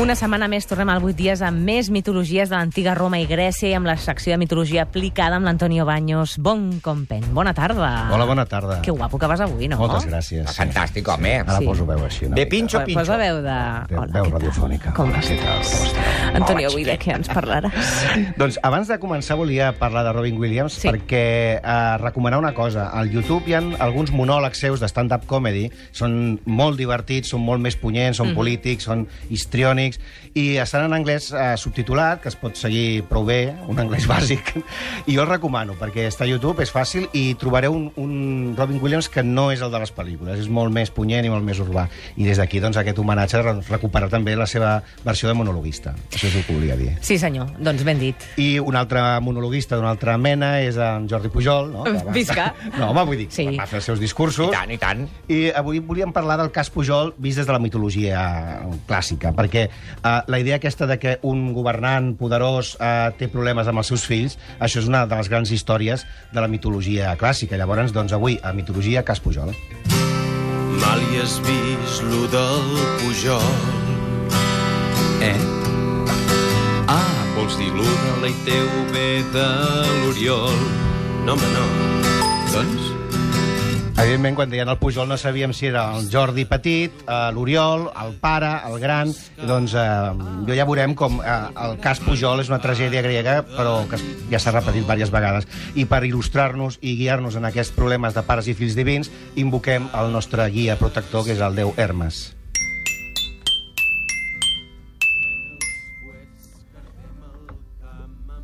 Una setmana més tornem al 8 dies amb més mitologies de l'antiga Roma i Grècia i amb la secció de mitologia aplicada amb l'Antonio Baños. Bon compen. Bona tarda. Hola, bona tarda. Que guapo que vas avui, no? Moltes gràcies. Fantàstic, home. Ara Sí. poso veu així. Una De pinxo, pinxo. Posa veu de... De Hola, veu radiofònica. Com Hola, vas? què tal? Com esteu? Antonio, Hola, avui de què ens parlaràs? Doncs abans de començar volia parlar de Robin Williams Sí. perquè eh, recomanar una cosa. Al YouTube hi ha alguns monòlegs seus de stand-up comedy. Són molt divertits, són molt més punyents, són polítics, són histriònics i estan en anglès eh, subtitulat, que es pot seguir prou bé, un anglès bàsic. I jo el recomano perquè està a YouTube, és fàcil i trobareu un, un Robin Williams que no és el de les pel·lícules, és molt més punyent i molt més urbà. I des d'aquí doncs, aquest homenatge recuperar també la seva versió de monologuista. Això és el que volia dir. Sí, senyor. Doncs ben dit. I un altre monologuista d'una altra mena és en Jordi Pujol, no? Que va- Visca. No, home, vull dir, Sí. sí. va fer els seus discursos. I tant, i tant. I avui volíem parlar del cas Pujol vist des de la mitologia clàssica, perquè uh, la idea aquesta de que un governant poderós uh, té problemes amb els seus fills, això és una de les grans històries de la mitologia clàssica. Llavors, doncs, avui, a mitologia, cas Pujol. Mal hi has vist lo del Pujol. Eh? Ah, vols dir lo de la ITV de l'Oriol? No, home, no. Doncs... Evidentment, quan deien el Pujol no sabíem si era el Jordi petit, eh, l'Oriol, el pare, el gran... Doncs eh, jo ja veurem com eh, el cas Pujol és una tragèdia grega, però que ja s'ha repetit diverses vegades. I per il·lustrar-nos i guiar-nos en aquests problemes de pares i fills divins, invoquem el nostre guia protector, que és el déu Hermes.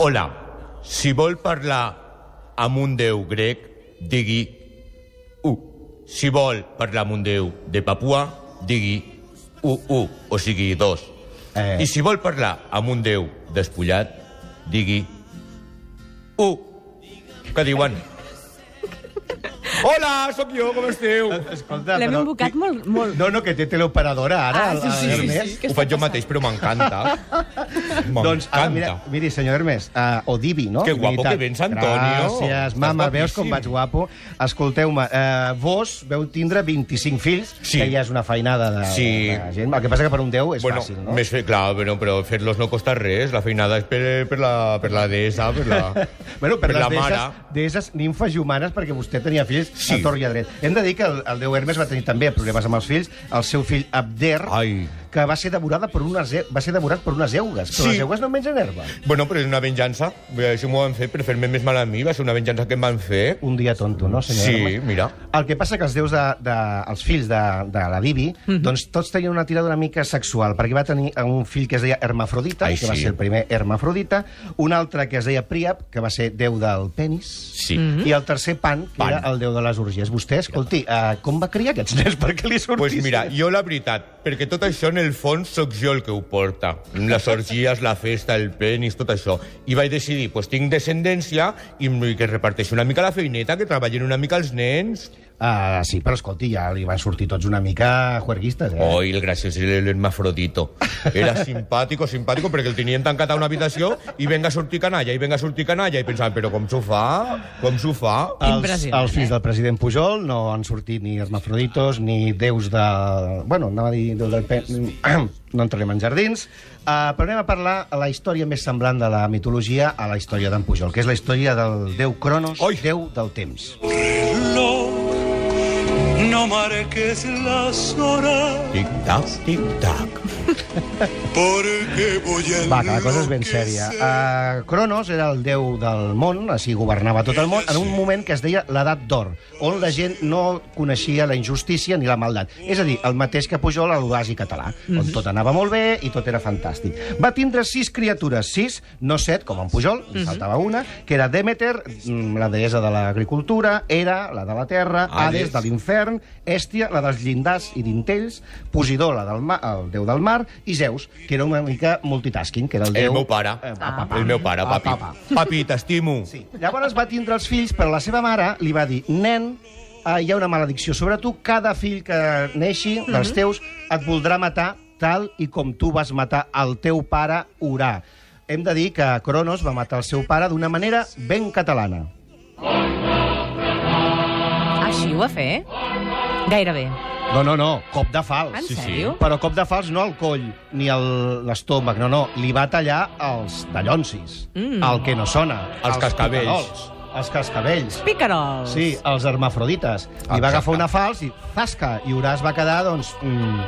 Hola, si vol parlar amb un déu grec, digui u. Si vol parlar amb un déu de Papua, digui u, u, o sigui dos. Eh. I si vol parlar amb un déu despullat, digui u. Què diuen? Hola, sóc jo, com esteu? Escolta, L'hem invocat molt, molt... No, no, que té teleoperadora ara, Ah, sí, sí, sí, Hermes. sí. Què Ho faig jo mateix, però m'encanta. Doncs, ara, mira, miri, senyor Hermes, uh, o Divi, no? Que guapo Veritat. que vens, Antonio. Gràcies, Estàs mama, veus com vaig guapo? Escolteu-me, uh, vos veu tindre 25 fills, Sí. que ja és una feinada de, Sí. de gent. El que passa que per un 10 és bueno, fàcil, no? Més fe, clar, però, però fer-los no costa res. La feinada és per, per, la, per la deessa, per la, Bueno, per, per les la mare. deesses, deesses nimfes i humanes, perquè vostè tenia fills Sí. a tor i a dret. Hem de dir que el, el déu Hermes va tenir també problemes amb els fills. El seu fill Abder, Ai. Que va ser devorada per unes, va ser devorat per unes eugues. Però Sí. les eugues no mengen herba. Bueno, però és una venjança. Això m'ho van fer per fer-me més mal a mi. Va ser una venjança que em van fer. Un dia tonto, no, senyor Sí, Hermes? mira. El que passa que els déus de, de, els fills de, de la Divi, doncs tots tenien una tirada una mica sexual, perquè va tenir un fill que es deia Hermafrodita, Ai, que va sí. ser el primer Hermafrodita, un altre que es deia Príap, que va ser déu del penis, Sí. i el tercer Pan, que Pan. era el déu de les orgies. Vostè, escolti, uh, com va criar aquests nens perquè li sortissin? Pues mira, jo la veritat, perquè tot això en el fons sóc jo el que ho porta. Les orgies, la festa, el penis, tot això. I vaig decidir, pues tinc descendència i que reparteixi una mica la feineta, que treballin una mica els nens. Uh, sí, però escolti, ja li van sortir tots una mica juerguistes, eh? Oi, el graciós era l'hermafrodito. Era simpàtico, simpàtico, perquè el tenien tancat a una habitació i venga a sortir canalla, i venga a sortir canalla, i pensaven, però com s'ho fa? Com s'ho fa? Els, Impressionant, els fills eh? del president Pujol no han sortit ni hermafroditos ni déus de... Bueno, anava a dir déu del pen... no entrarem en jardins. Uh, però anem a parlar a la història més semblant de la mitologia a la història d'en Pujol, que és la història del déu Cronos, Oi! déu del temps. No marques las horas Tic-tac, tic-tac. Va, que la cosa és ben sèria. Uh, Cronos era el déu del món, així governava tot el món, en un moment que es deia l'edat d'or, on la gent no coneixia la injustícia ni la maldat. És a dir, el mateix que Pujol a l'Oasi català, on tot anava molt bé i tot era fantàstic. Va tindre sis criatures, sis, no set, com en Pujol, li faltava una, que era Demeter, mm, la deessa de l'agricultura, Hera, la de la terra, Hades, Hades. de l'infern, Èstia, la dels llindars i dintells, Posidó, la del mar, el déu del mar, i Zeus, que era una mica multitasking, que era el El déu... meu pare. Eh, pa, El meu pare, pa, papi. pa, pa. Papi, t'estimo. Sí. Llavors va tindre els fills, però la seva mare li va dir, nen, eh, hi ha una maledicció sobre tu, cada fill que neixi dels teus et voldrà matar tal i com tu vas matar el teu pare Urà. Hem de dir que Cronos va matar el seu pare d'una manera ben catalana. Així ho va fer? Gairebé. No, no, no, cop de fals. En Sí, sí. sèrio? Però cop de fals no al coll ni a l'estómac, no, no. Li va tallar els dallonsis, Mm. el que no sona. Els cascabells. picarols, Els cascabells. Picarols. Sí, els hermafrodites. Li va Exacte. agafar una fals i zasca, i Horaç va quedar, doncs... Mm,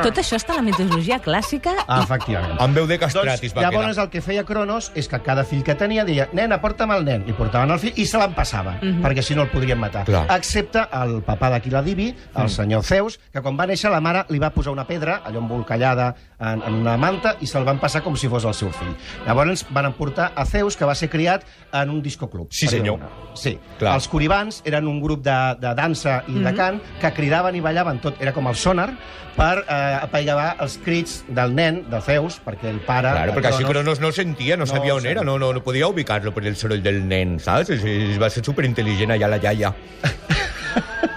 Tot això està a la mitologia clàssica ah, efectivament. Amb veu de castratis Doncs, va llavors quedar. el que feia Cronos és que cada fill que tenia deia nena, porta'm el nen, i portaven el fill i se l'empassava, Mhm. perquè si no el podrien matar. Clar. Excepte el papà d'Aquila Divi, el senyor Zeus, que quan va néixer la mare li va posar una pedra, allò embolcallada en, en una manta, i se'l van passar com si fos el seu fill. Llavors van emportar a Zeus, que va ser criat en un discoclub. Sí, senyor. Sí. Clar. Els coribans eren un grup de, de dansa i de cant que cridaven i ballaven tot, era com el sonar, per eh, apaigavar els crits del nen, de Zeus, perquè el pare... Claro, perquè així Cronos- no sentia, no, No sabia on era, no, no, no podia ubicar-lo per el soroll del nen, saps? Es, es va ser superintel·ligent allà la iaia.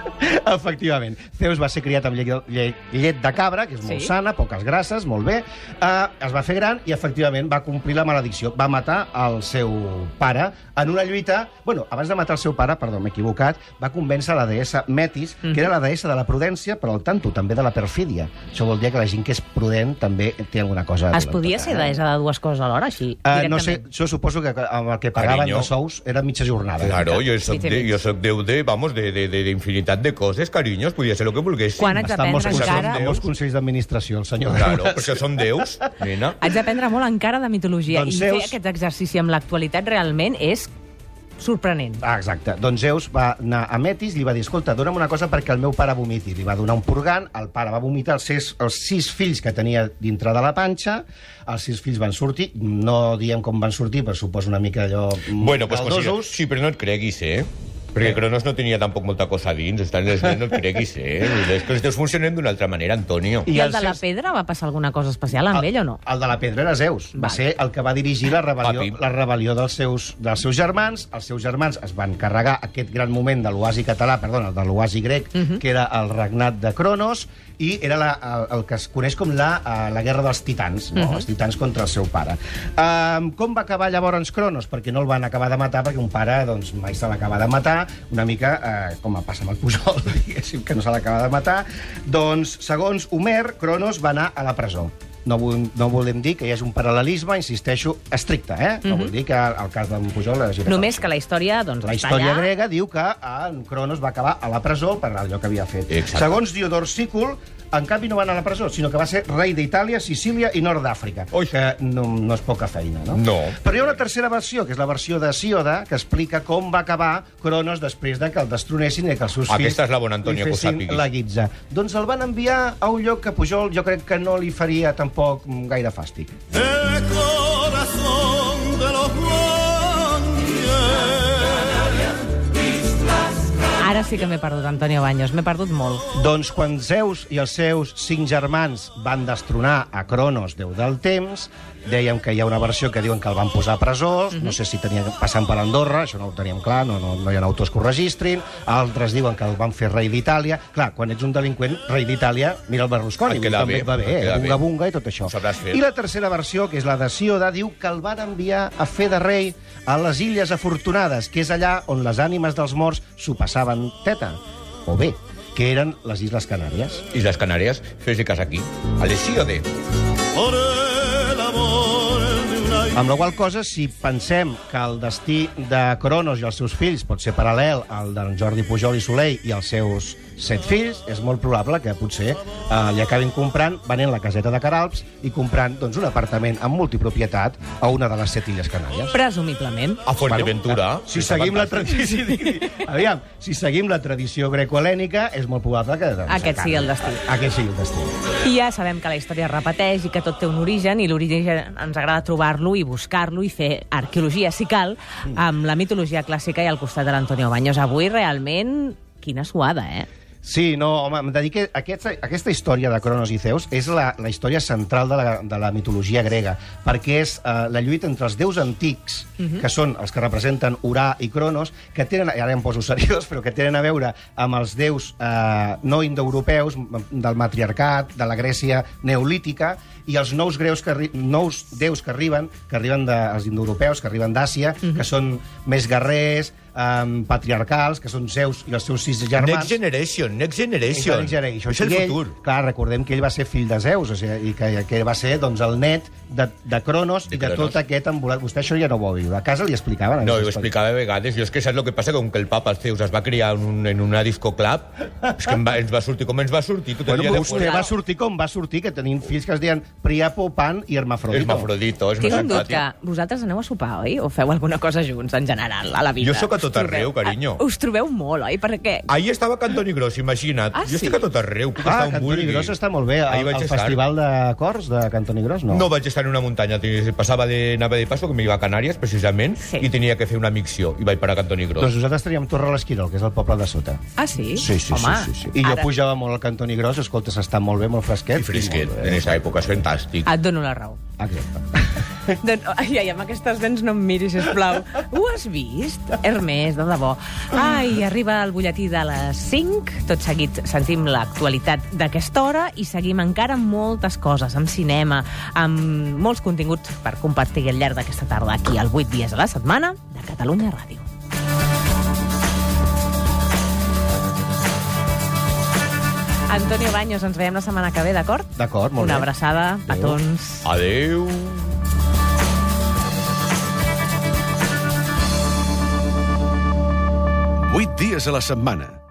Efectivament. Zeus va ser criat amb llet, llet, llet de cabra, que és molt Sí. sana, poques grasses, molt bé. Uh, es va fer gran i, efectivament, va complir la maledicció. Va matar el seu pare en una lluita... Bueno, abans de matar el seu pare, perdó, m'he equivocat, va convèncer la deessa Metis, que era la deessa de la prudència, però al tanto també de la perfídia. Això vol dir que la gent que és prudent també té alguna cosa... Es podia ser deessa de dues coses alhora, així, Uh, no sé, jo suposo que amb el que pagaven Carinyo. de sous era mitja jornada. Claro, jo soc, sí, de, sí. jo soc déu de, vamos, de, de, de, de infinitat de coses, carinyos, podia ser el que volguessin. Quan haig molts, d'aprendre consells, encara... en molts consells d'administració, el senyor. Claro, perquè són déus, nena. Haig d'aprendre molt encara de mitologia Doncs i fer Zeus- aquest exercici amb l'actualitat realment és sorprenent. Ah, exacte. Doncs Zeus va anar a Metis i li va dir, escolta, dona'm una cosa perquè el meu pare vomiti. Li va donar un purgant, el pare va vomitar els sis, els sis fills que tenia dintre de la panxa, els sis fills van sortir, no diem com van sortir, però suposo una mica allò... mm, Bueno, pues. Sí, però no et creguis, eh? Perquè Cronos no tenia tampoc molta cosa a dins, estan les nens, no et creguis, eh? Les coses funcionen d'una altra manera, Antonio. I, I el de la pedra va passar alguna cosa especial amb ell o no? El de la pedra era Zeus. Va Val. ser el que va dirigir la rebel·lió, Papi. la rebel·lió dels, seus, dels seus germans. Els seus germans es van carregar aquest gran moment de l'oasi català, perdona, de l'oasi grec, que era el regnat de Cronos, i era la, el, el que es coneix com la, eh, la guerra dels titans, no? els titans contra el seu pare. Um, com va acabar llavors Cronos? Perquè no el van acabar de matar, perquè un pare doncs, mai se l'acaba de matar, una mica eh, com passa amb el Pujol, diguéssim, que no se l'acaba de matar. Doncs, segons Homer, Cronos va anar a la presó. No, vull, no volem dir que hi hagi un paral·lelisme, insisteixo, estricte, eh? No vull dir que el cas d'en Pujol... Només que la història doncs, la història allà. grega diu que en Cronos va acabar a la presó per allò que havia fet. Exacte. Segons Diodor Sícul, en canvi no va anar a la presó, sinó que va ser rei d'Itàlia, Sicília i Nord d'Àfrica. Que no, no és poca feina, no? No. Però hi ha una tercera versió, que és la versió de Síoda, que explica com va acabar Cronos després de que el destronessin i que els seus fills Aquesta és la bona, Antonio, sàpiguis. la guitza. Doncs el van enviar a un lloc que Pujol jo crec que no li faria tampoc gaire fàstic. El Ara sí que m'he perdut, Antonio Baños. M'he perdut molt. Doncs quan Zeus i els seus cinc germans van destronar a Cronos, déu del temps, dèiem que hi ha una versió que diuen que el van posar a presó, no sé si tenia passant per Andorra, això no ho teníem clar, no, no, no hi ha autors que ho registrin, altres diuen que el van fer rei d'Itàlia. Clar, quan ets un delinqüent, rei d'Itàlia, mira el Berlusconi, queda també bé, et va bé, eh? queda bé. bunga-bunga i tot això. I la tercera versió, que és la de Sioda, diu que el van enviar a fer de rei a les Illes Afortunades, que és allà on les ànimes dels morts s'ho passaven teta, o bé, que eren les Isles Canàries. I les Canàries, fes-hi cas aquí. A l'Hesíode. por el amor de una Amb la qual cosa, si pensem que el destí de Cronos i els seus fills pot ser paral·lel al d'en Jordi Pujol i Soleil i els seus set fills, és molt probable que potser eh, li acabin comprant, venent la caseta de Caralps i comprant doncs, un apartament amb multipropietat a una de les set illes Canàries. Presumiblement. A Fuerteventura. Bueno, si seguim la tradició... Aviam, si seguim la tradició greco-helènica, és molt probable que... Doncs, Aquest sigui el destí. Aquest sigui el destí. I ja sabem que la història es repeteix i que tot té un origen, i l'origen ens agrada trobar-lo i buscar-lo i fer arqueologia, si cal, amb la mitologia clàssica i al costat de l'Antonio Baños. Avui, realment, quina suada, eh? Sí, no, home, em dedique... Aquesta, aquesta història de Cronos i Zeus és la, la història central de la, de la mitologia grega, perquè és eh, la lluita entre els déus antics, que són els que representen Urà i Cronos, que tenen, ara em poso seriós, però que tenen a veure amb els déus eh, no indoeuropeus, del matriarcat, de la Grècia neolítica, i els nous, greus que, nous déus que arriben, que arriben dels indoeuropeus, que arriben d'Àsia, que són més guerrers, um, patriarcals, que són seus i els seus sis germans. Next Generation, Next Generation. Next Generation. És el I ell, futur. Clar, recordem que ell va ser fill de Zeus, o sigui, i que, que va ser doncs, el net de, de Cronos De i de Cronos. tot aquest embolat. Vostè això ja no ho va viure. A casa li explicaven. No, ho explicava de vegades. Jo és que saps el que passa? Com que el papa Zeus es va criar en, un, en una disco club, és que em va, ens va sortir com ens va sortir tot el Bueno, dia vostè va sortir com va sortir, que tenien fills que es deien Priapo, Pan i Hermafrodito. Hermafrodito, és Tinc més un dubte. simpàtic. Vosaltres aneu a sopar, oi? O feu alguna cosa junts, en general, a la vida? Jo sóc a tot trobeu- arreu, carinyo. Ah, Us trobeu molt, oi? Perquè... Ahir estava a Cantoni Gros, imagina't. Ah, jo sí? estic a tot arreu, puc Ah, estar on Cantoni vulgui. Gros està molt bé. Ahir El, vaig el estar. festival de cors de Cantoni Gros, no? No vaig estar en una muntanya, passava de nave de paso, que m'hi iba a Canàries, precisament, Sí. i tenia que fer una micció, i vaig parar a Cantoni Gros. Doncs nosaltres teníem Torre l'Esquirol, que és el poble de sota. Ah, sí? Sí, sí, Home, sí, sí, sí. I jo ara pujava molt al Cantoni Gros, escolta, s'està molt bé, molt fresquet. I fresquet, Molt en bé. aquesta època, és fantàstic. Et dono la raó. Exacte. doncs, ai, ai, amb aquestes dents no em miris, sisplau. Ho has vist? Hermes, de debò. Ai, arriba el butlletí de les 5. Tot seguit sentim l'actualitat d'aquesta hora i seguim encara amb moltes coses, amb cinema, amb molts continguts per compartir al llarg d'aquesta tarda aquí, al 8 dies a la setmana, de Catalunya Ràdio. Antonio Baños, ens veiem la setmana que ve, d'acord? D'acord, molt Una bé. abraçada, Adéu. petons. Adeu. Vuit dies a la setmana.